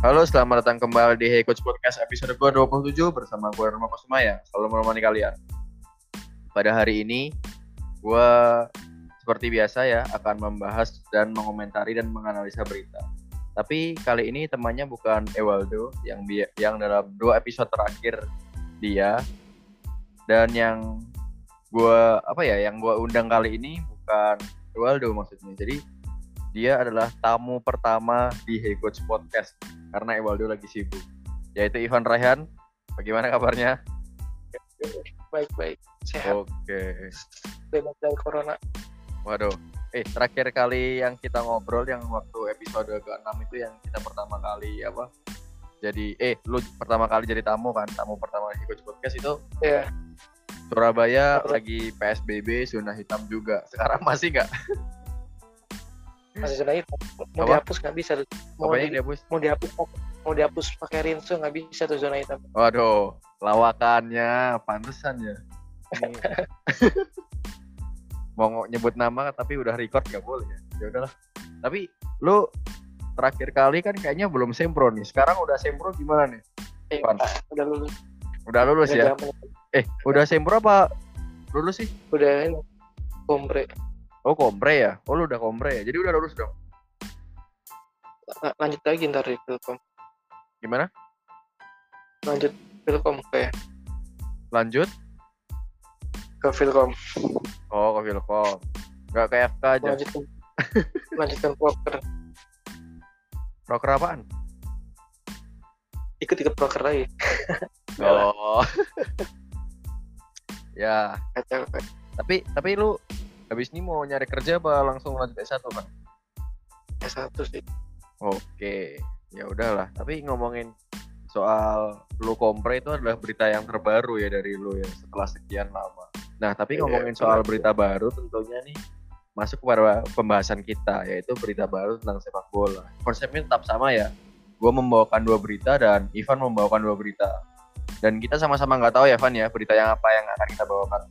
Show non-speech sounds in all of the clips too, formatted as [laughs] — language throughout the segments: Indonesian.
Halo, selamat datang kembali di Hey Coach Podcast episode ke-27 bersama gue Rama Kusumaya. Selalu menemani kalian. Pada hari ini, gue seperti biasa ya akan membahas dan mengomentari dan menganalisa berita. Tapi kali ini temannya bukan Ewaldo yang yang dalam dua episode terakhir dia dan yang gue apa ya yang gue undang kali ini bukan Ewaldo maksudnya. Jadi dia adalah tamu pertama di Hey Coach Podcast karena Ewaldo lagi sibuk. Yaitu Ivan Raihan. Bagaimana kabarnya? Baik-baik, sehat. Oke. Bebas dari corona. Waduh. Eh, terakhir kali yang kita ngobrol yang waktu episode ke-6 itu yang kita pertama kali apa? Jadi eh lu pertama kali jadi tamu kan, tamu pertama di Coach Podcast itu Iya. Surabaya lagi PSBB zona hitam juga. Sekarang masih nggak? Masih hitam. Mau Apa? dihapus nggak bisa. Mau, Apanya di- dia bus? mau dihapus mau dihapus pakai rinso nggak bisa tuh zona hitam. Waduh, lawakannya pantesan ya. [laughs] Mau nyebut nama tapi udah record nggak boleh ya. Ya udahlah. Tapi lu terakhir kali kan kayaknya belum sempro nih. Sekarang udah sempro gimana nih? Eh, Pan. udah lulus. Udah lulus Udah zaman. Eh, udah sempro apa lulus sih? Udah ini. Oh, kompre ya? Oh, lu udah kompre ya? Jadi udah lulus dong? La- Lanjut lagi ntar di Filkom. Gimana? Lanjut Filkom ke Lanjut? ke Filkom. Oh, ke Vilkom. Nggak ke FK aja. Lanjutkan lanjutkan proker. Proker apaan? Ikut ikut proker lagi. [laughs] Oh. [laughs] ya, kacau. tapi tapi lu habis ini mau nyari kerja apa langsung lanjut S1 kan? S1 sih. Oke, ya udahlah. Tapi ngomongin soal lu kompre itu adalah berita yang terbaru ya dari lu ya setelah sekian lama. Nah, tapi Iya, ngomongin soal berita baru tentunya nih masuk kepada pembahasan kita yaitu berita baru tentang sepak bola. Konsepnya tetap sama ya. Gue membawakan dua berita dan Ivan membawakan dua berita. Dan kita sama-sama nggak tahu ya, Ivan ya, berita yang apa yang akan kita bawakan.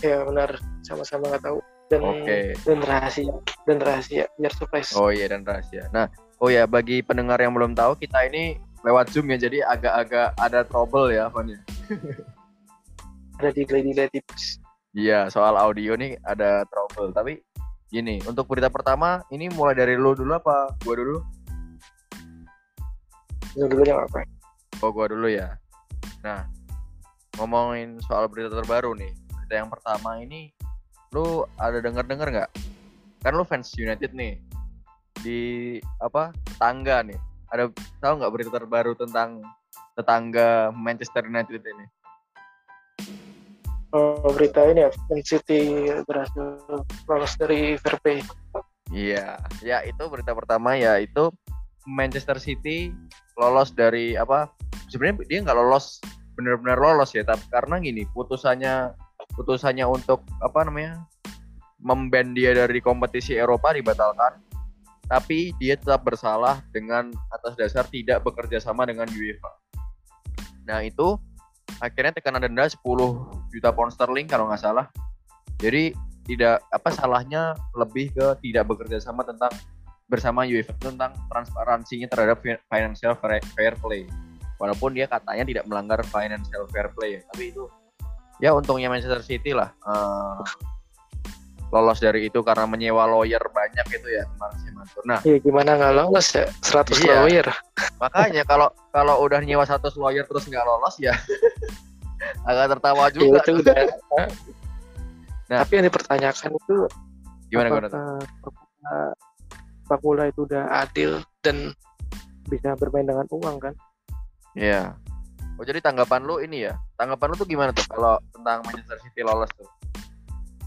Ya benar. Sama-sama nggak tahu. Dan Oke. dan rahasia dan rahasia biar surprise. Oh iya dan rahasia. Nah, oh ya bagi pendengar yang belum tahu kita ini lewat Zoom ya, jadi agak-agak ada trouble ya, Van ya. [laughs] Ada delay-delay tipis. Iya, soal audio nih ada trouble. Tapi gini, untuk berita pertama ini mulai dari lu dulu apa gua dulu? Itu dulu yang apa? Oh, gua dulu ya. Nah, ngomongin soal berita terbaru nih. Berita yang pertama ini lu ada denger-denger nggak? Kan lu fans United nih. Di apa? Tetangga nih. Ada tahu nggak berita terbaru tentang tetangga Manchester United ini? Oh, berita ini ya, Man City berhasil lolos dari fair play. Iya, ya itu berita pertama ya itu Manchester City lolos dari apa? Sebenarnya dia nggak lolos benar-benar lolos ya, tapi karena gini putusannya putusannya untuk apa namanya memban dia dari kompetisi Eropa dibatalkan, tapi dia tetap bersalah dengan atas dasar tidak bekerja sama dengan UEFA. Nah itu akhirnya tekanan denda 10 juta pound sterling kalau nggak salah. Jadi tidak apa salahnya lebih ke tidak bekerja sama tentang bersama UEFA tentang transparansinya terhadap fi- financial fair play. Walaupun dia katanya tidak melanggar financial fair play tapi itu ya untungnya Manchester City lah eh, lolos dari itu karena menyewa lawyer banyak itu ya kemarin sih Mansur. Nah Ya gimana nggak lolos ya? 100 Iya. lawyer. makanya kalau kalau udah nyewa satu lawyer terus nggak lolos ya [laughs] agak tertawa Ya, juga. itu udah. [laughs] Nah. Tapi yang dipertanyakan itu Gimana apakah sepak bola itu udah adil dan bisa bermain dengan uang kan? Iya. Oh jadi tanggapan lu ini ya? Tanggapan lu tuh gimana tuh kalau tentang Manchester City lolos tuh?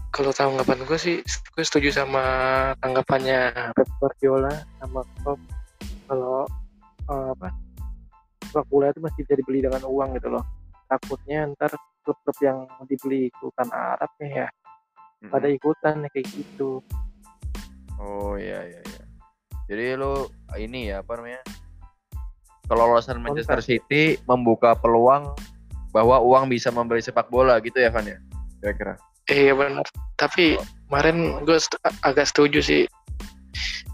Kalau tanggapan gue sih, gue setuju sama tanggapannya Pep Guardiola sama Klopp. Kalau eh, apa sepak bola itu masih bisa dibeli dengan uang gitu loh. Takutnya ntar klub-klub yang dibeli ikutan Arab nih ya, Mm-mm. pada ikutan kayak gitu. Oh iya iya iya. Jadi lu ini ya apa namanya? Kelolosan Manchester City membuka peluang bahwa uang bisa membeli sepak bola gitu ya Van ya? Kira-kira. Iya benar. Tapi kemarin gue st- agak setuju sih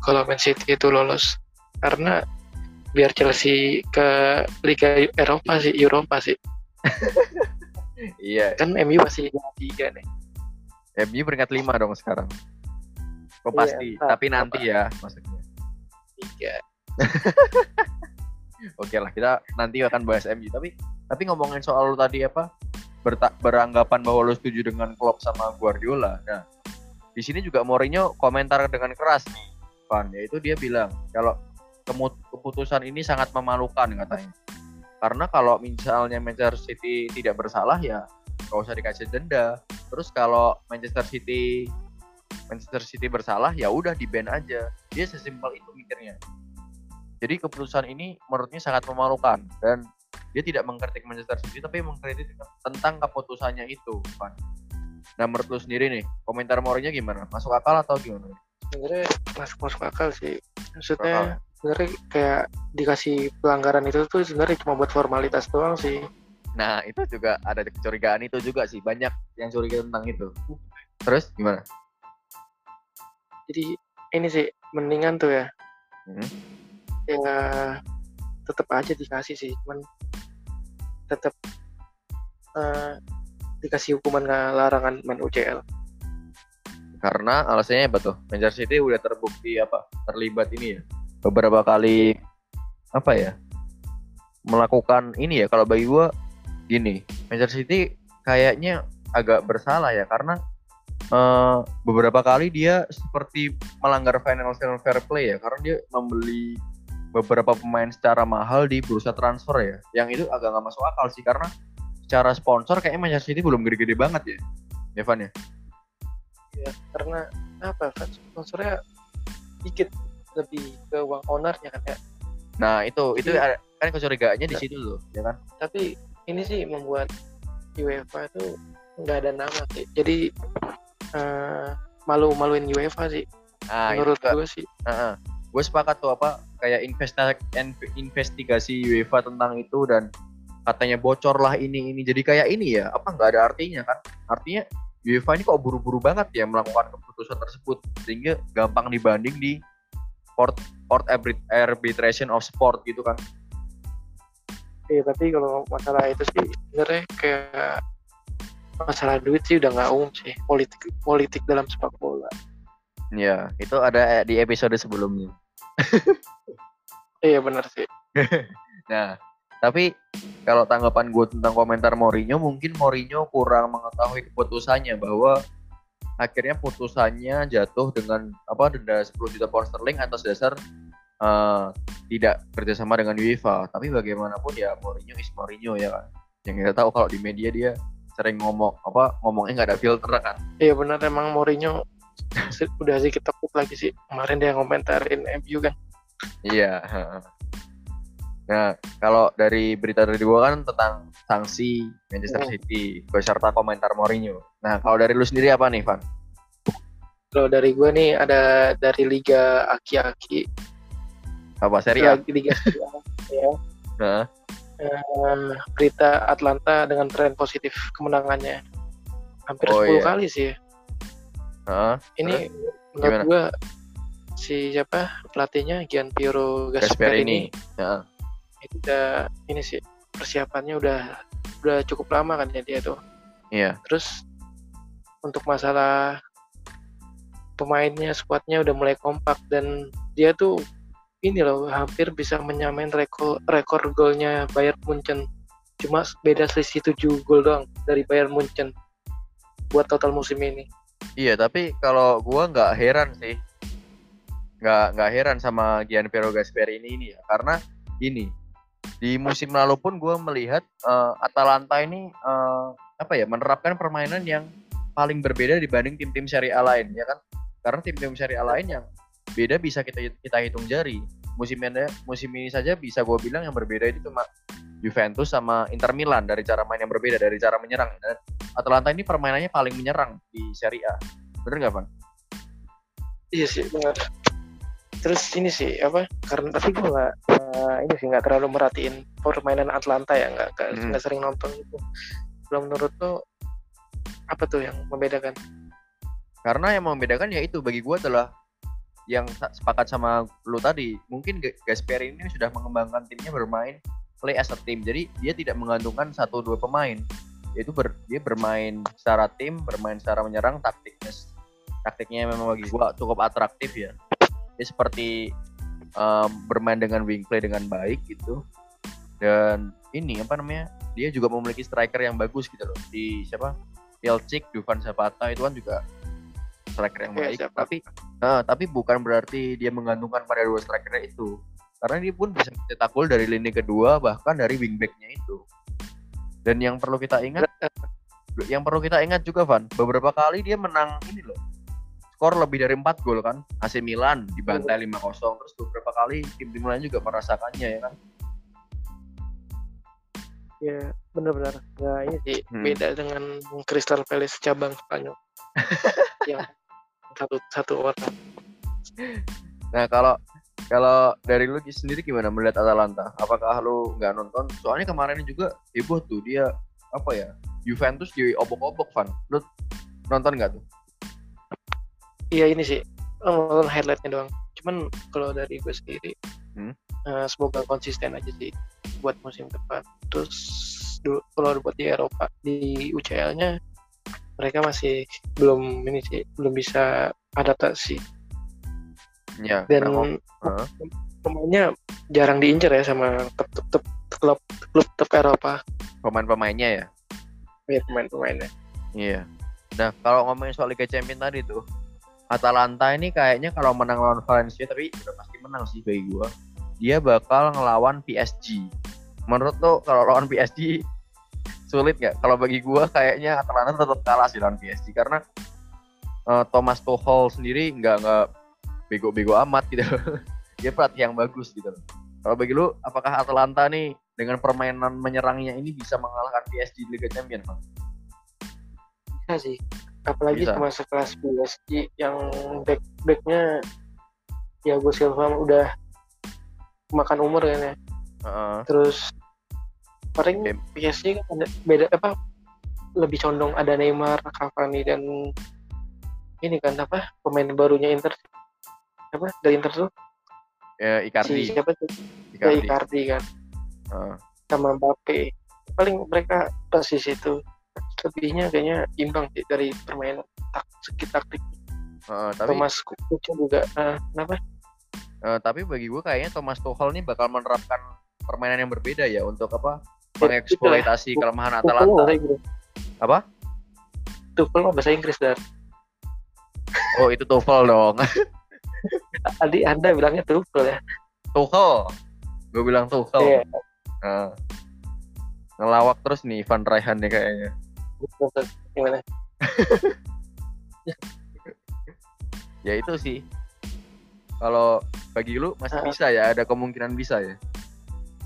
kalau Man City itu lolos karena biar Chelsea ke Liga Eropa sih Eropa sih [laughs] Iya, kan MU masih Liga tiga nih MU peringkat lima dong sekarang. Oh Iya, pasti, entah tapi nanti ya maksudnya. tiga [laughs] Oke lah, kita nanti akan bahas MU. Tapi tapi ngomongin soal lu tadi apa berta- beranggapan bahwa lu setuju dengan Klopp sama Guardiola. Nah, di sini juga Mourinho komentar dengan keras nih, Van. Yaitu dia bilang kalau keputusan ini sangat memalukan katanya. Karena kalau misalnya Manchester City tidak bersalah ya nggak usah dikasih denda. Terus kalau Manchester City Manchester City bersalah ya udah di ban aja. Dia sesimpel itu mikirnya. Jadi keputusan ini menurutnya sangat memalukan dan dia tidak mengkritik Manchester City tapi mengkritik tentang keputusannya itu, Van. Nah menurut lu sendiri nih, komentar Mourinho gimana? Masuk akal atau gimana? sebenarnya masuk masuk akal sih maksudnya sebenarnya kayak dikasih pelanggaran itu tuh sebenarnya cuma buat formalitas doang sih Nah itu juga ada kecurigaan itu juga sih banyak yang curiga tentang itu. Terus gimana? jadi ini sih mendingan tuh ya Hmm. Ya tetap aja dikasih sih cuman tetap eh, dikasih hukuman larangan main UCL Karena alasannya apa tuh? Manchester City udah terbukti apa? Terlibat ini ya. Beberapa kali apa ya? Melakukan ini ya kalau bagi gua gini, Manchester City kayaknya agak bersalah ya karena eh, beberapa kali dia seperti melanggar financial fair play ya karena dia membeli beberapa pemain secara mahal di bursa transfer ya. Yang itu agak nggak masuk akal sih karena secara sponsor kayaknya Manchester City belum gede-gede banget ya. Evan ya. ya karena apa kan sponsornya dikit lebih ke uang ownernya kan ya Nah itu itu kan kecurigaannya di situ loh, ya kan? tapi ini sih membuat UEFA itu nggak ada nama sih jadi eh, malu-maluin UEFA sih Nah, menurut gue sih gue sepakat tuh apa kayak investa- en- investigasi UEFA tentang itu dan katanya bocor lah ini ini jadi kayak ini ya apa nggak ada artinya kan? Artinya UEFA ini kok buru-buru banget ya melakukan keputusan tersebut sehingga gampang dibanding di court court arbit- arbitration of sport gitu kan? Iya tapi kalau masalah itu sih sebenarnya kayak masalah duit sih udah nggak umum sih politik politik dalam sepak bola Ya itu ada di episode sebelumnya. Iya benar sih [laughs] Nah, tapi kalau tanggapan gue tentang komentar Mourinho, mungkin Mourinho kurang mengetahui keputusannya bahwa akhirnya putusannya jatuh dengan apa denda 10 juta pound sterling atas dasar eh, tidak kerjasama dengan UEFA. Tapi bagaimanapun ya Mourinho is Mourinho ya kan. Yang kita tahu kalau di media dia sering ngomong apa ngomongnya nggak ada filter kan. iya benar emang Mourinho udah sedikit takut lagi sih kemarin dia ngomentarin MU kan Iya. Nah, kalau dari berita dari gua kan tentang sanksi Manchester Hmm. City beserta komentar Mourinho. Nah, kalau dari lu sendiri apa nih, Van? kalau dari gue nih ada dari Liga Aki-Aki Apa seri A? Liga A, [laughs] ya Nah, berita Atlanta dengan tren positif kemenangannya hampir Oh, 10 iya. kali sih Heeh. ini menurut Gimana? gua si siapa pelatihnya Gian Piero Gasperini. Heeh. itu udah ini sih persiapannya udah udah cukup lama kan ya dia tuh Iya. terus untuk masalah pemainnya skuadnya udah mulai kompak dan dia tuh ini loh hampir bisa menyamain rekor rekor golnya Bayern Munchen cuma beda selisih 7 gol doang dari Bayern Munchen buat total musim ini Iya, tapi kalau gua nggak heran sih. Nggak nggak heran sama Gian Piero Gasperini ini ya, karena ini di musim lalu pun gua melihat eh, Atalanta ini eh, apa ya menerapkan permainan yang paling berbeda dibanding tim-tim Serie A lain ya kan? Karena tim-tim Serie A lain yang beda bisa kita kita hitung jari. Musim ini musim ini saja bisa gue bilang yang berbeda itu cuma Juventus sama Inter Milan dari cara main yang berbeda dari cara menyerang dan Atalanta ini permainannya paling menyerang di Serie A bener nggak Van? Iya sih benar. Terus ini sih apa? Karena tapi gue nggak eh, ini sih nggak terlalu merhatiin permainan Atlanta ya nggak Hmm. nggak sering nonton itu. Belum menurut lo apa tuh yang membedakan? Karena yang membedakan ya itu bagi gue adalah yang sepakat sama lu tadi, mungkin Gasperi ini sudah mengembangkan timnya bermain play as a team. Jadi dia tidak menggantungkan satu dua pemain. Yaitu ber, dia bermain secara tim, bermain secara menyerang, taktiknya taktiknya memang bagi gua cukup atraktif ya. Dia seperti um, bermain dengan wing play dengan baik gitu. Dan ini apa namanya? Dia juga memiliki striker yang bagus gitu loh. Di siapa? Pilcik, Dufan Zapata itu kan juga striker yang baik, ya, tapi uh, tapi bukan berarti dia menggantungkan pada dua striker itu. Karena dia pun bisa cetak gol dari lini kedua bahkan dari wingbacknya itu. Dan yang perlu kita ingat, yang perlu kita ingat juga Van, beberapa kali dia menang ini loh. Skor lebih dari 4 gol kan. AC Milan dibantai 5-0 terus beberapa kali tim-tim lain juga merasakannya ya kan. Ya, benar-benar. Ya ini sih hmm. beda dengan Crystal Palace cabang Spanyol. [laughs] yang satu satu orang nah kalau kalau dari lu sendiri gimana melihat Atalanta? Apakah lu nggak nonton? Soalnya kemarin juga heboh tuh dia apa ya Juventus di obok-obok fan lu nonton nggak tuh? Iya ini sih. Nonton highlightnya doang. Cuman kalau dari gue sendiri hmm? uh, semoga konsisten aja sih buat musim depan. Terus kalau buat di Eropa di UCL-nya mereka masih belum ini sih belum bisa adaptasi ya dan uh. pemainnya jarang diincar ya sama klub klub klub top Eropa. Pemain-pemainnya ya? Iya pemain-pemainnya. Iya. Nah kalau ngomongin soal Liga Champions tadi tuh Atalanta ini kayaknya kalau menang lawan Valencia tapi udah pasti menang sih bagi gua. Dia bakal ngelawan PSG menurut lo kalau lawan PSG sulit nggak? Kalau bagi gue kayaknya Atalanta tetap kalah sih lawan PSG karena uh, Thomas Tuchel sendiri nggak nggak bego-bego amat gitu. [laughs] Dia pelatih yang bagus gitu. Kalau bagi lu, apakah Atalanta nih dengan permainan menyerangnya ini bisa mengalahkan PSG di Liga Champions, Bang? Bisa sih. Apalagi bisa. cuma sekelas PSG yang back backnya gue Silva udah makan umur kan ya. Uh -uh. Terus paling PSG kan ada beda apa lebih condong ada Neymar, Cavani dan ini kan apa pemain barunya Inter apa dari Inter tuh? Ya Icardi. Si, siapa tuh? Icardi, ya, Icardi kan. Uh. sama Mbappe. Paling mereka pasti situ lebihnya kayaknya imbang sih dari permainan tak segi taktik. Uh, tapi Thomas Tuchel juga uh, kenapa? Uh, tapi bagi gue kayaknya Thomas Tuchel ini bakal menerapkan permainan yang berbeda ya untuk apa? Mengeksploitasi kelemahan Atalanta. Apa? Tuchel bahasa Inggris dan. Oh itu Tuchel dong. [laughs] [laughs] Tadi Anda bilangnya Tuchel ya. Tuchel. Gue bilang Tuchel. Iya. Nah. Ngelawak terus nih Van Rijhan nih kayaknya. Gimana? [laughs] ya itu sih. Kalau bagi lu masih uh, bisa ya, ada kemungkinan bisa ya.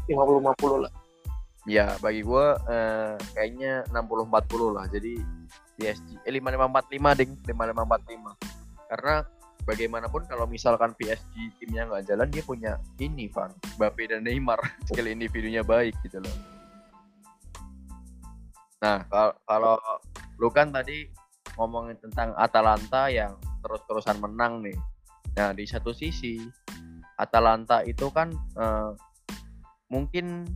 50-50 lah ya bagi gue eh, kayaknya 60-40 lah jadi PSG eh 5545 ding 5545 karena bagaimanapun kalau misalkan PSG timnya nggak jalan dia punya ini Van. Mbappe dan Neymar. [laughs] Skill individunya baik gitu loh. Nah kalau, lu kan tadi ngomongin tentang Atalanta yang terus-terusan menang nih. Nah di satu sisi Atalanta itu kan eh, mungkin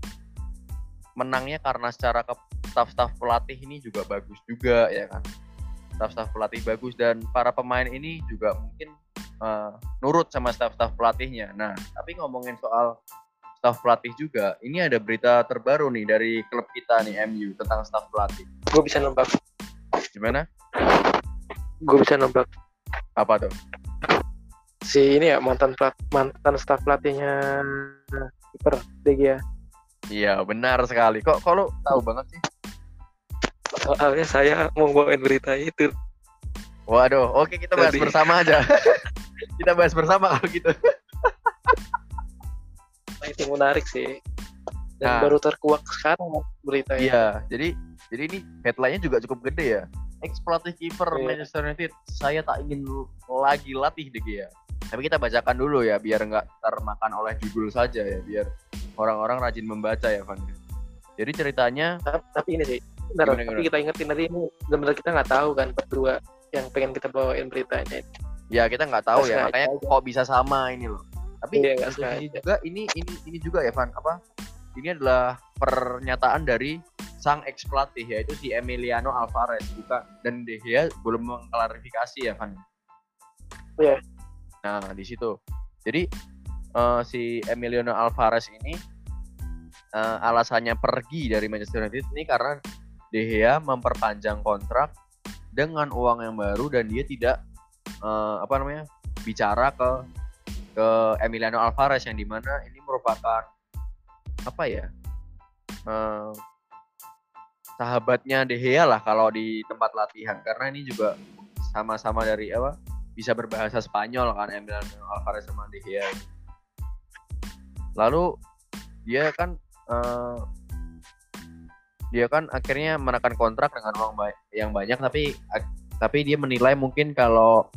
menangnya karena secara ke staff-staff pelatih ini juga bagus juga ya kan staff-staff pelatih bagus dan para pemain ini juga mungkin uh, nurut sama staff-staff pelatihnya. Nah tapi ngomongin soal staff pelatih juga ini ada berita terbaru nih dari klub kita nih MU tentang staff pelatih. Gue bisa nembak. Gimana? Gue bisa nembak. Apa tuh? Si ini ya mantan pelat, mantan staff pelatihnya kiper DG ya Iya benar sekali. Kok lo tahu banget sih? Soalnya saya mau bawain berita itu. Waduh, oke kita bahas Tadi. bersama aja. [laughs] kita bahas bersama kalau gitu. nah, itu menarik sih. Dan nah, baru terkuak sekarang berita Iya, jadi jadi ini headline-nya juga cukup gede ya. Exploited keeper yeah. Manchester United, saya tak ingin lagi latih deh ya. Tapi kita bacakan dulu ya, biar nggak termakan oleh judul saja ya, biar orang-orang rajin membaca ya Van jadi ceritanya tapi ini sih benar tapi kita ingetin nanti ini benar-benar kita nggak tahu kan berdua yang pengen kita bawain beritanya ya kita nggak tahu ya makanya aja. kok bisa sama ini loh tapi Iya, sisi sengaja. juga ini ini ini juga ya Van apa ini adalah pernyataan dari sang ex pelatih yaitu si Emiliano Alvarez bukan dan Gea belum mengklarifikasi ya Van Iya. nah di situ jadi eh, si Emiliano Alvarez ini eh, alasannya pergi dari Manchester United ini karena De Gea memperpanjang kontrak dengan uang yang baru dan dia tidak eh, apa namanya bicara ke ke Emiliano Alvarez yang di mana ini merupakan apa ya eh, sahabatnya De Gea lah kalau di tempat latihan. Karena ini juga sama-sama dari apa bisa berbahasa Spanyol kan Emiliano Alvarez sama De Gea. Lalu dia kan eh, dia kan akhirnya menekan kontrak dengan uang ba- yang banyak tapi tapi dia menilai mungkin kalau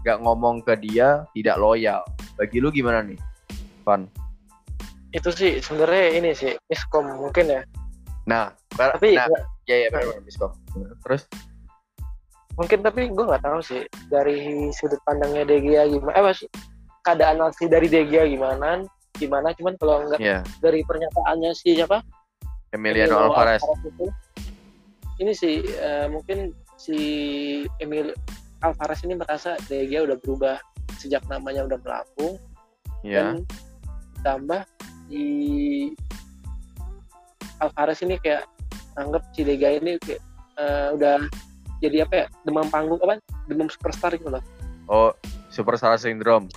nggak ngomong ke dia tidak loyal. Bagi lu gimana nih Van? Itu sih sebenarnya ini sih miskom mungkin ya. Nah tapi nah, ya ya benar miskom. Terus? Mungkin tapi gue nggak tahu sih dari sudut pandangnya De Gea gimana eh mas keadaan asli dari De Gea gimana gimana cuman kalau nggak ya dari pernyataannya si siapa Emiliano Emilio Alvarez. Itu, ini sih eh, mungkin si Emil Alvarez ini merasa Gea udah berubah sejak namanya udah melambung. Ya dan ditambah di Alvarez ini kayak anggap si De Gea ini kayak, eh, udah jadi apa ya demam panggung apa? Demam superstar gitu loh. Oh superstar syndrome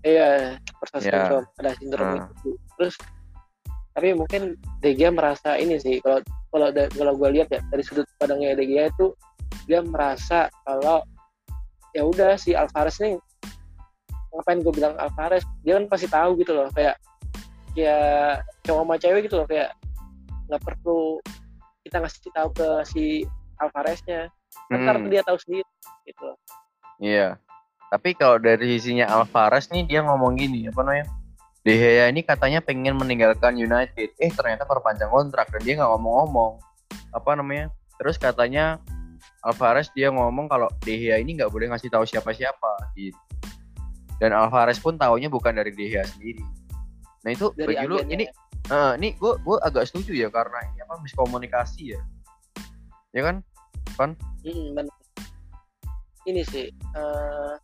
iya superstar Ya. syndrome ada sindrom Ah. itu. Terus tapi mungkin De Gea merasa ini sih kalau kalau kalau gue lihat ya dari sudut pandangnya De Gea itu dia merasa kalau ya udah si Alvarez nih ngapain gue bilang Alvarez? Dia kan pasti tahu gitu loh kayak kayak cowok sama cewek gitu loh kayak nggak perlu kita ngasih tahu ke si Alvareznya. Ntar Hmm, dia tahu sendiri gitu loh. iya. Tapi kalau dari sisinya Alvarez nih dia ngomong gini apa namanya De Gea ini katanya pengen meninggalkan United eh ternyata perpanjang kontrak dan dia nggak ngomong-ngomong apa namanya terus katanya Alvarez dia ngomong kalau De Gea ini nggak boleh ngasih tahu siapa-siapa gitu. dan Alvarez pun taunya bukan dari De Gea sendiri nah itu dari bagi lu ini eh ini gue gue agak setuju ya karena ini apa miskomunikasi ya ya kan Mm, bener. Ini sih. eh,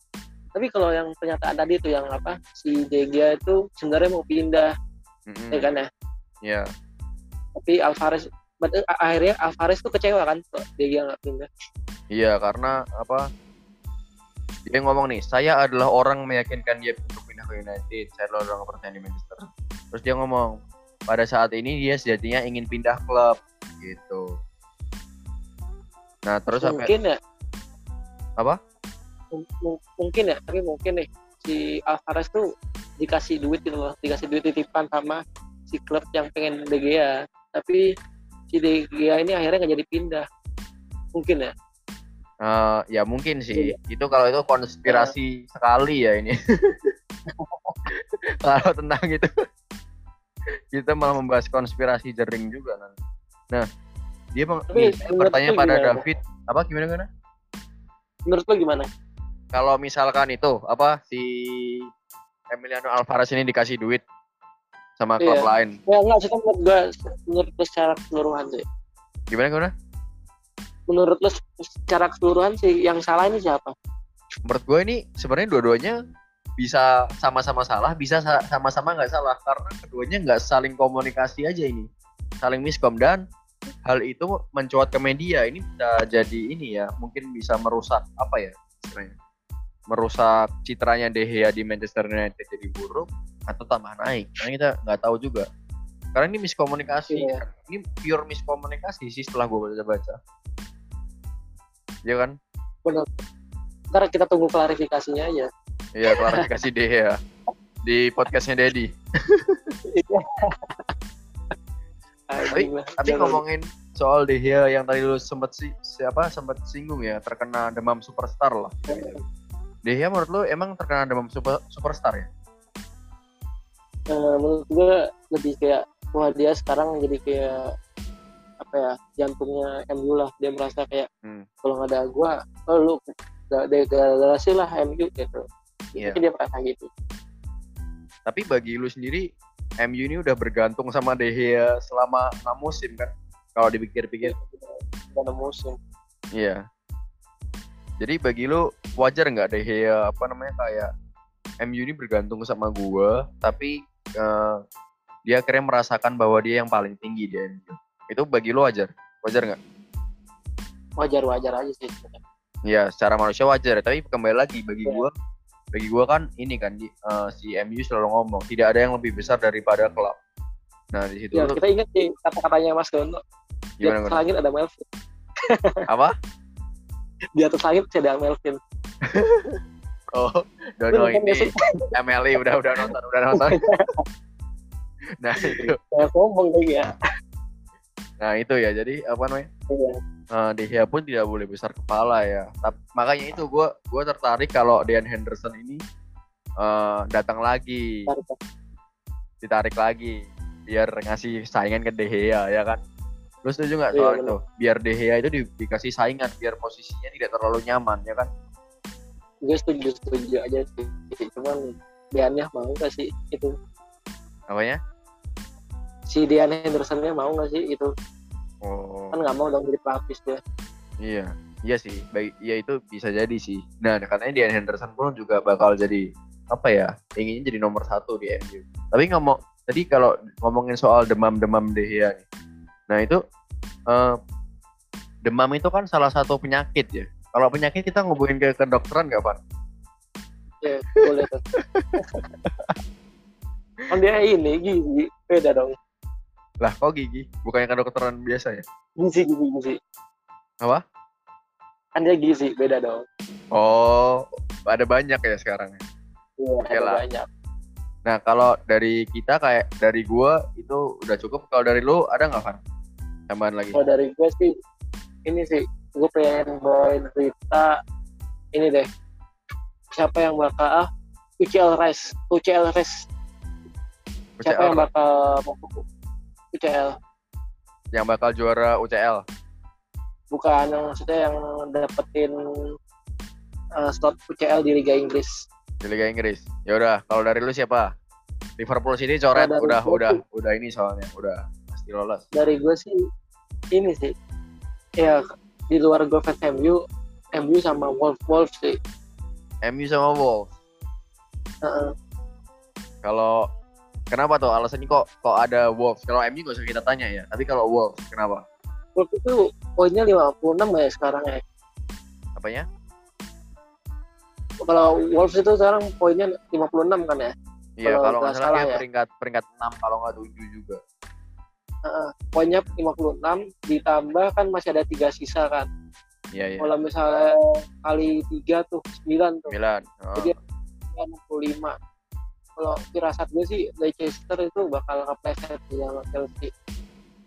tapi kalau yang pernyataan tadi itu yang apa si De Gea itu sebenarnya mau pindah Mm-mm. ya kan ya. ya Tapi Alvarez berarti a- akhirnya Alvarez tuh kecewa kan kok De Gea nggak pindah. Iya karena apa? Dia ngomong nih, saya adalah orang meyakinkan dia untuk pindah ke United. Saya adalah orang kepercayaan di Manchester. Terus dia ngomong, pada saat ini dia sejatinya ingin pindah klub, gitu. Nah terus sampai mungkin ya. Apa? Mung- mung- mungkin ya, tapi mungkin nih si Alvarez tuh dikasih duit gitu loh, dikasih duit titipan sama si klub yang pengen De Gea. Tapi si De Gea ini akhirnya nggak jadi pindah. Mungkin ya. eh, ya mungkin sih. Itu kalau itu konspirasi sekali ya ini. [laughs] kalau tentang itu kita malah membahas konspirasi jering juga nanti. Nah, dia meng- nih, lu pada gimana? David, apa gimana gimana? Menurut lo gimana? Kalau misalkan itu apa si Emiliano Alvarez ini dikasih duit sama klub Iya. lain Ya enggak sih menurut gua menurut gua secara keseluruhan sih. gimana gimana Menurut lo secara keseluruhan sih yang salah ini siapa? menurut gue ini sebenarnya dua-duanya bisa sama-sama salah bisa sa- sama-sama nggak salah karena keduanya nggak saling komunikasi aja ini saling miskom dan hal itu mencuat ke media ini bisa jadi ini ya mungkin bisa merusak apa ya istilahnya merusak citranya De Gea di Manchester United jadi buruk atau tambah naik karena kita nggak tahu juga karena ini miskomunikasi Iya. kan. ini pure miskomunikasi sih setelah gue baca-baca ya kan Benar. Ntar kita tunggu klarifikasinya aja. Iya klarifikasi De Gea di podcastnya Dedi [laughs] Tapi- lah. tapi Jangan. ngomongin soal De Gea yang tadi lu sempet si siapa sempet singgung ya terkena demam superstar lah De Gea menurut lu emang terkena demam super, superstar ya Eh, menurut gua lebih kayak wah dia sekarang jadi kayak apa ya jantungnya MU lah dia merasa kayak Hmm. kalau nggak ada gua oh, lu degradasi lah MU gitu Iya. Mungkin dia merasa gitu Tapi bagi lu sendiri, MU ini udah bergantung sama De Gea selama 6 musim kan? Kalau dipikir-pikir. pada musim Iya. Jadi bagi lu wajar nggak De Gea apa namanya kayak MU ini bergantung sama gua, tapi eh, dia akhirnya merasakan bahwa dia yang paling tinggi di MU. Itu bagi lu wajar? Wajar nggak? wajar wajar aja sih. Ya, secara manusia wajar, tapi kembali lagi bagi gua bagi gua kan ini kan di- eh, si MU selalu ngomong tidak ada yang lebih besar daripada klub. Nah, di situ ya kita ingat sih kata-katanya Mas Dono di atas langit ada Melvin Apa? di atas langit ada Melvin [laughs] Oh, Dono ini? MLI udah udah nonton, udah nonton. [laughs] nah, itu. Sombong kayak ya Nah, itu ya. Jadi apa namanya? Iya. eh De Gea pun tidak boleh besar kepala ya. Tap- makanya itu gue gue tertarik kalau Dean Henderson ini eh, datang lagi, ditarik lagi, biar ngasih saingan ke De Gea ya kan. Lu setuju nggak Iya, soal bener. itu? Biar De Gea itu di- dikasih saingan, biar posisinya tidak terlalu nyaman ya kan? Gue setuju setuju aja sih cuman Diannya mau gak sih itu Apanya? si Dian Hendersonnya mau gak sih itu Oh, kan nggak mau dong jadi pelapis dia iya. Iya sih, baik, iya itu bisa jadi sih. Nah, katanya Dean Henderson pun juga bakal jadi apa ya? Inginnya jadi nomor satu di MU. Tapi ngomong tadi kalau ngomongin soal demam-demam De Gea nih. Nah, itu eh, demam itu kan salah satu penyakit ya. Kalau penyakit kita ngubungin ke kedokteran nggak, Pak? ya boleh kan dia ini gizi beda dong Lah, kok gigi? Bukannya kedokteran biasa ya? gizi gizi gizi Apa? kan dia gizi beda dong Oh, ada banyak ya sekarang ya. iya ada lah. banyak Nah, kalau dari kita kayak dari gua itu udah cukup. Kalau dari lu ada nggak, Van? Tambahan lagi. kalau dari gue sih ini sih gue pengen bawain cerita ini deh siapa yang bakal ah UCL race UCL race siapa yang bakal UCL yang bakal juara UCL. bukan yang maksudnya yang dapetin uh, slot UCL di Liga Inggris di Liga Inggris. Ya udah, kalau dari lu siapa? Liverpool City coret dari udah udah udah ini soalnya, udah pasti lolos. dari gue sih ini sih ya di luar fans MU MU sama Wolf Wolf sih MU sama Wolves. Heeh. Kalau kenapa tuh alasannya kok kok ada Wolves? Kalau MU gak usah kita tanya ya, tapi kalau Wolves kenapa? Wolf itu poinnya 56 ya sekarang ya Apanya? kalau Wolves itu sekarang poinnya 56 kan ya Iya, Kalau nggak salah salah ya. peringkat peringkat 6 kalau nggak 7 juga. Poinnya 56 ditambah kan masih ada tiga sisa kan Iya, iya. kalau misalnya kali tiga tuh 9 tuh Milan. Oh. Jadi- 65 kalau firasat gue sih Leicester itu bakal kepleset di sama Chelsea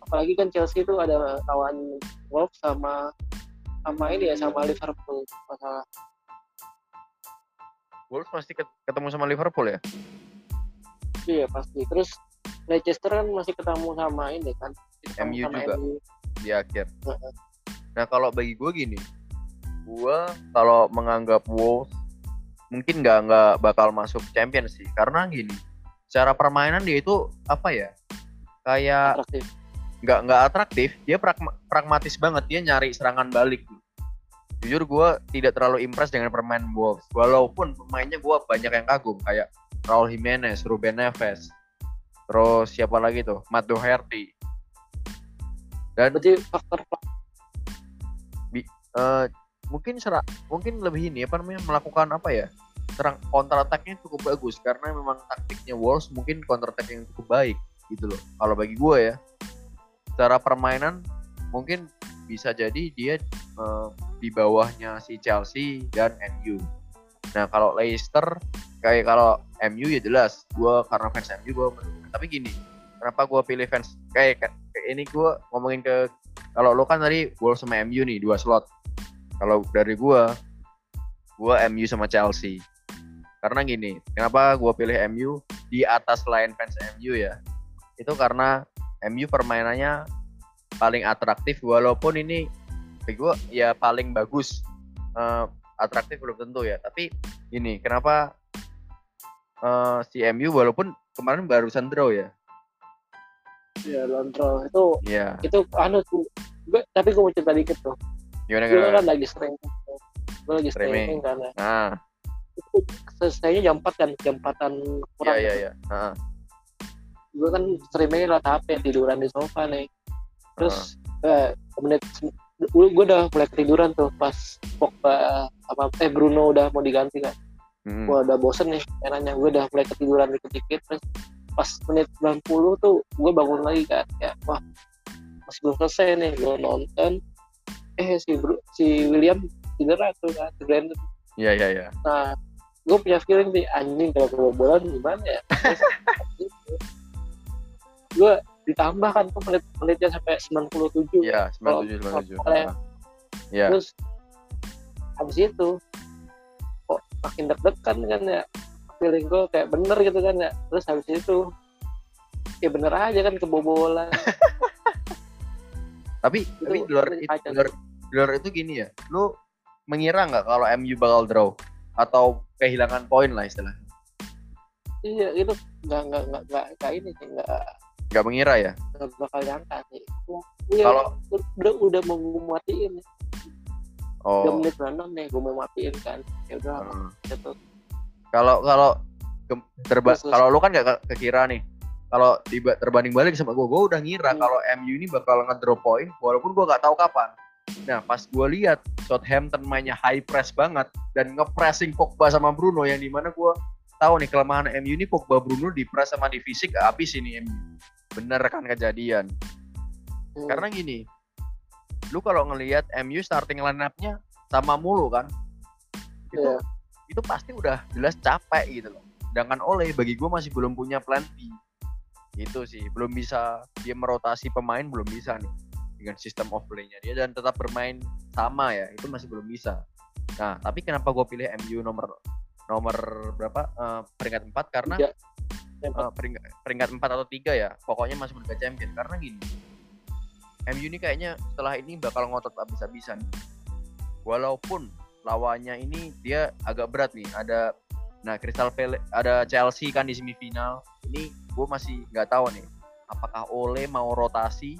apalagi kan Chelsea itu ada lawan Wolves sama sama ini ya sama Liverpool masalah Wolves pasti ket- ketemu sama Liverpool ya? iya pasti terus Leicester kan masih ketemu sama ini kan ketemu MU juga. MU. di akhir. Nah kalau bagi gue gini, gue kalau menganggap Wolves mungkin nggak nggak bakal masuk Champions sih, karena gini, secara permainan dia itu apa ya, kayak nggak nggak atraktif, dia pragma- pragmatis banget, dia nyari serangan balik. Jujur gue tidak terlalu impress dengan permainan Wolves, walaupun pemainnya gue banyak yang kagum kayak Raul Jimenez, Ruben Neves, terus siapa lagi tuh, Matt Doherty. Dan berarti faktor eh mungkin serak mungkin lebih ini apa namanya melakukan apa ya? Serang counter attack-nya cukup bagus karena memang taktiknya Wolves mungkin counter attack yang cukup baik gitu loh. Kalau bagi gue ya. Secara permainan mungkin bisa jadi dia eh, di bawahnya si Chelsea dan MU nah kalau Leicester kayak kalau MU ya jelas gue karena fans MU gue tapi gini kenapa gue pilih fans kayak kayak ini gue ngomongin ke kalau lo kan tadi Wolves sama MU nih dua slot. Kalau dari gua gua MU sama Chelsea. Karena gini kenapa gua pilih MU di atas lain fans MU ya? Itu karena MU permainannya paling atraktif walaupun ini gua ya paling bagus. Eh, atraktif belum tentu ya. Tapi ini kenapa eh, si MU walaupun kemarin barusan draw ya. Ya Lontrol itu Iya. itu anu gue tapi gue mau cerita dikit tuh. Gimana gue kan lagi streaming. Gue lagi Streaming. streaming kan ya. nah itu selesainya jam 4 kan jam 4an iya kurang iya iya Heeh. gue kan streamingnya lewat HP tiduran di sofa nih. Terus eh, menit gue udah mulai ketiduran tuh pas Pogba apa eh Bruno udah mau diganti kan Hmm. gue udah bosen nih enaknya gue udah mulai ketiduran dikit-dikit terus pas menit 90 tuh gue bangun lagi kan. Ya wah masih belum selesai nih gue nonton. Eh si Bru si William cedera tuh kan si Brandon iya iya iya. Nah gue punya feeling nih anjing kalau kebobolan gimana ya? [laughs] Gue ditambah kan tuh menit menitnya sampai 97 iya sembilan tujuh sembilan tujuh. Kalau- iya. terus habis itu makin deg-degan kan ya. Feeling gue kayak bener gitu kan ya. Terus habis itu ya bener aja kan kebobolan. [laughs] Tapi tapi di luar itu itu di luar, di luar itu gini ya lu mengira nggak kalau MU bakal draw? Atau kehilangan poin lah istilahnya? Iya itu nggak nggak nggak nggak ini sih nggak nggak mengira ya? nggak bakal nyangka sih. Iya, kalau udah udah mau oh. Menit 96 nih gue mau matiin kan. Ya udah hmm. gitu. Kalau kalau terba- kalau lu kan ke- kekira nih. Kalau tiba terbanding balik sama gue gue udah ngira Hmm. kalau MU ini bakal ngedrop poin walaupun gue nggak tahu kapan. Nah pas gue lihat Southampton mainnya high press banget dan ngepressing Pogba sama Bruno yang di mana gue tahu nih kelemahan MU ini Pogba Bruno di press sama di fisik habis ini MU bener kan kejadian? Hmm. karena gini lu kalau ngelihat MU starting line up-nya sama mulu kan? Itu Iya. itu pasti udah jelas capek gitu loh. Sedangkan Oleh bagi gue masih belum punya plan B. Itu sih belum bisa dia merotasi pemain belum bisa nih dengan sistem of play-nya dia dan tetap bermain sama ya itu masih belum bisa. Nah tapi kenapa gue pilih MU nomor nomor berapa? Eh, peringkat 4 karena Tiga. Yang eh, peringkat peringkat 4 atau 3 ya pokoknya masuk Liga Champion. Karena gini MU ini kayaknya setelah ini bakal ngotot habis-habisan walaupun lawannya ini dia agak berat nih ada nah Crystal Palace ada Chelsea kan di semifinal. Ini gue masih nggak tahu nih apakah Ole mau rotasi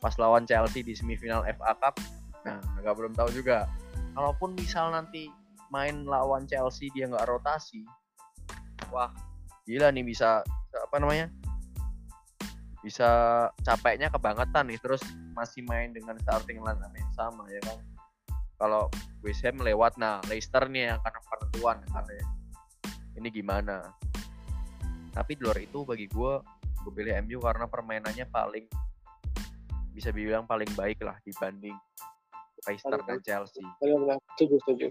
pas lawan Chelsea di semifinal FA Cup? Nah agak belum tahu juga. Kalaupun misal nanti main lawan Chelsea dia nggak rotasi wah gila nih bisa apa namanya bisa capeknya kebangetan nih terus masih main dengan starting line yang sama ya kan? Kalau West Ham lewat nah Leicester nih yang akan penentuan karena ya. ini gimana? Tapi di luar itu bagi gue gue pilih MU karena permainannya paling bisa dibilang paling baik lah dibanding Leicester dan Chelsea. Setuju setuju.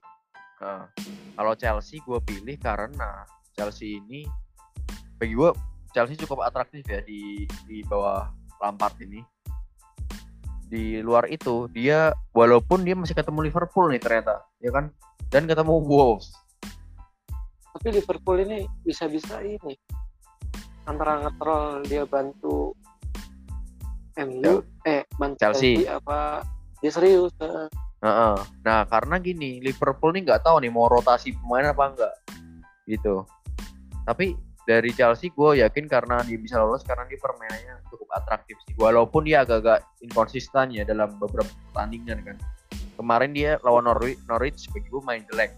Nah, kalau Chelsea gue pilih karena Chelsea ini bagi gue Chelsea cukup atraktif ya di di bawah Lampard ini. Di luar itu dia walaupun dia masih ketemu Liverpool nih ternyata, ya kan? Dan ketemu Wolves. tapi Liverpool ini bisa-bisa ini antara ngetrol dia bantu MU eh bantu Chelsea. Chelsea apa dia serius. Heeh. Nah karena gini Liverpool nih nggak tahu nih mau rotasi pemain apa enggak gitu. Tapi dari Chelsea gue yakin karena dia bisa lolos karena dia permainannya cukup atraktif sih. Walaupun dia agak-agak inkonsisten ya dalam beberapa pertandingan kan. Kemarin dia lawan Norwich, Norwich bagi gue main jelek.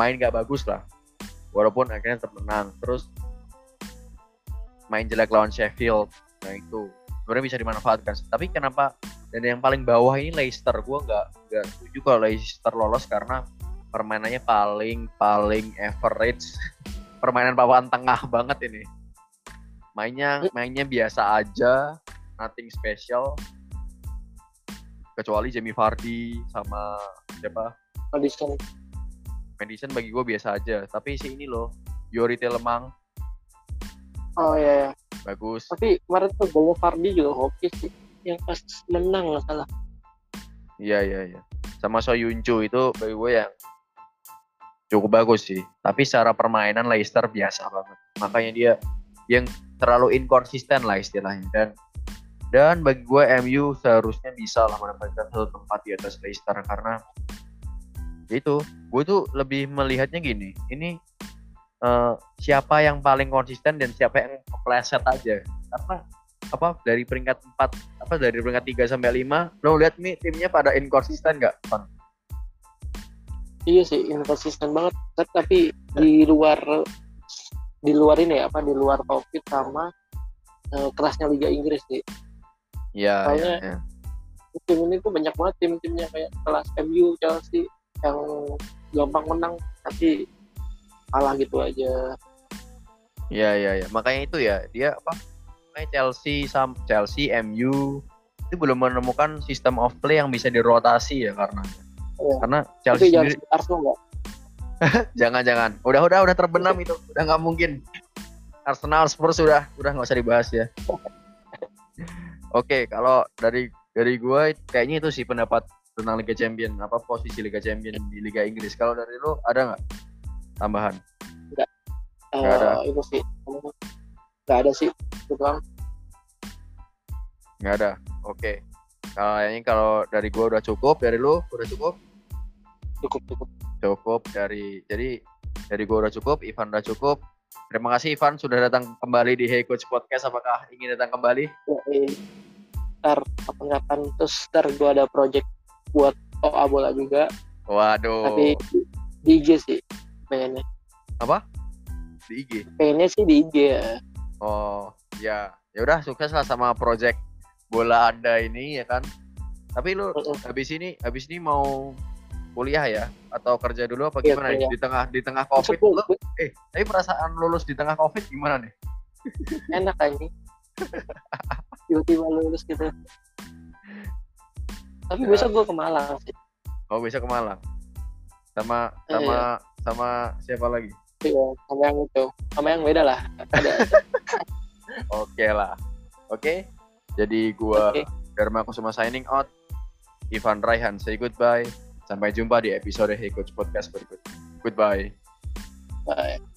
Main gak bagus lah. Walaupun akhirnya tetap. Terus main jelek lawan Sheffield. Nah itu sebenarnya bisa dimanfaatkan. Tapi kenapa dan yang paling bawah ini Leicester gue nggak nggak setuju kalau Leicester lolos karena permainannya paling paling average [laughs] permainan papan tengah [laughs] banget ini. Mainnya mainnya biasa aja nothing special. Kecuali Jamie Vardy sama siapa? Madison. Madison bagi gue biasa aja. Tapi si ini loh Yori Telemang. Oh iya, iya. bagus. Tapi kemarin tuh golnya Fardi juga hoki sih. Yang pas menang nggak salah. Iya iya iya. Sama Soyuncu itu bagi gue yang cukup bagus sih. Tapi secara permainan Leicester biasa banget. Makanya dia yang terlalu inkonsisten lah istilahnya. Dan dan bagi gue MU seharusnya bisa lah mendapatkan satu tempat di atas Leicester karena itu gue tuh lebih melihatnya gini ini eh, siapa yang paling konsisten dan siapa yang kepleset aja karena apa dari peringkat 4 apa dari peringkat 3 sampai 5 lo lihat nih timnya pada inkonsisten Van? Iya sih, inkonsisten banget. Tapi di luar di luar ini ya, apa di luar covid sama eh, kerasnya Liga Inggris sih. Iya, Soalnya- iya, iya. Tim ini tuh banyak banget tim-timnya kayak kelas MU, Chelsea yang gampang menang tapi kalah gitu aja. Iya iya iya. Makanya itu ya dia apa? Makanya Chelsea sam Chelsea MU itu belum menemukan sistem of play yang bisa dirotasi ya karena Iya. karena Tapi Chelsea jangan sendiri Arsenal nggak? [laughs] jangan jangan udah udah udah terbenam itu udah nggak mungkin Arsenal Spurs sudah udah nggak usah dibahas ya. [laughs] Oke kalau dari dari gue kayaknya itu sih pendapat tentang Liga Champion apa posisi Liga Champion di Liga Inggris. Kalau dari lo ada nggak tambahan? Nggak ada. Eh, itu sih. Nggak ada sih. Doang. Nggak ada. Oke. Kayaknya kalau dari gue udah cukup, dari lo udah cukup. Cukup cukup. cukup dari jadi dari gue udah cukup Ivan udah cukup. Terima kasih Ivan sudah datang kembali di Hey Coach Podcast. Apakah ingin datang kembali? Ya, ntar kapan-kapan. Terus ntar gue ada project buat OA bola juga. Waduh. Tapi di IG sih pengennya. Di IG pengennya sih di IG ya. Oh ya. Ya udah sukses lah sama project bola anda ini ya kan? Tapi lu Mm-mm. habis ini habis ini mau kuliah ya atau kerja dulu apa Iya, gimana nih? kuliah. di tengah di tengah covid Maksud lu gue, eh tapi perasaan lulus di tengah covid gimana nih [laughs] enak aja [laughs] tiba-tiba lulus gitu tapi Ya. besok gue ke Malang sih oh bisa ke Malang sama Iya. sama sama siapa lagi Iya, sama yang itu sama yang beda lah [laughs] Oke lah. Oke. Jadi gua Oke. Dharma Kusuma signing out. Ivan Raihan say goodbye. Sampai jumpa di episode Hey Coach Podcast berikutnya. Goodbye. Bye.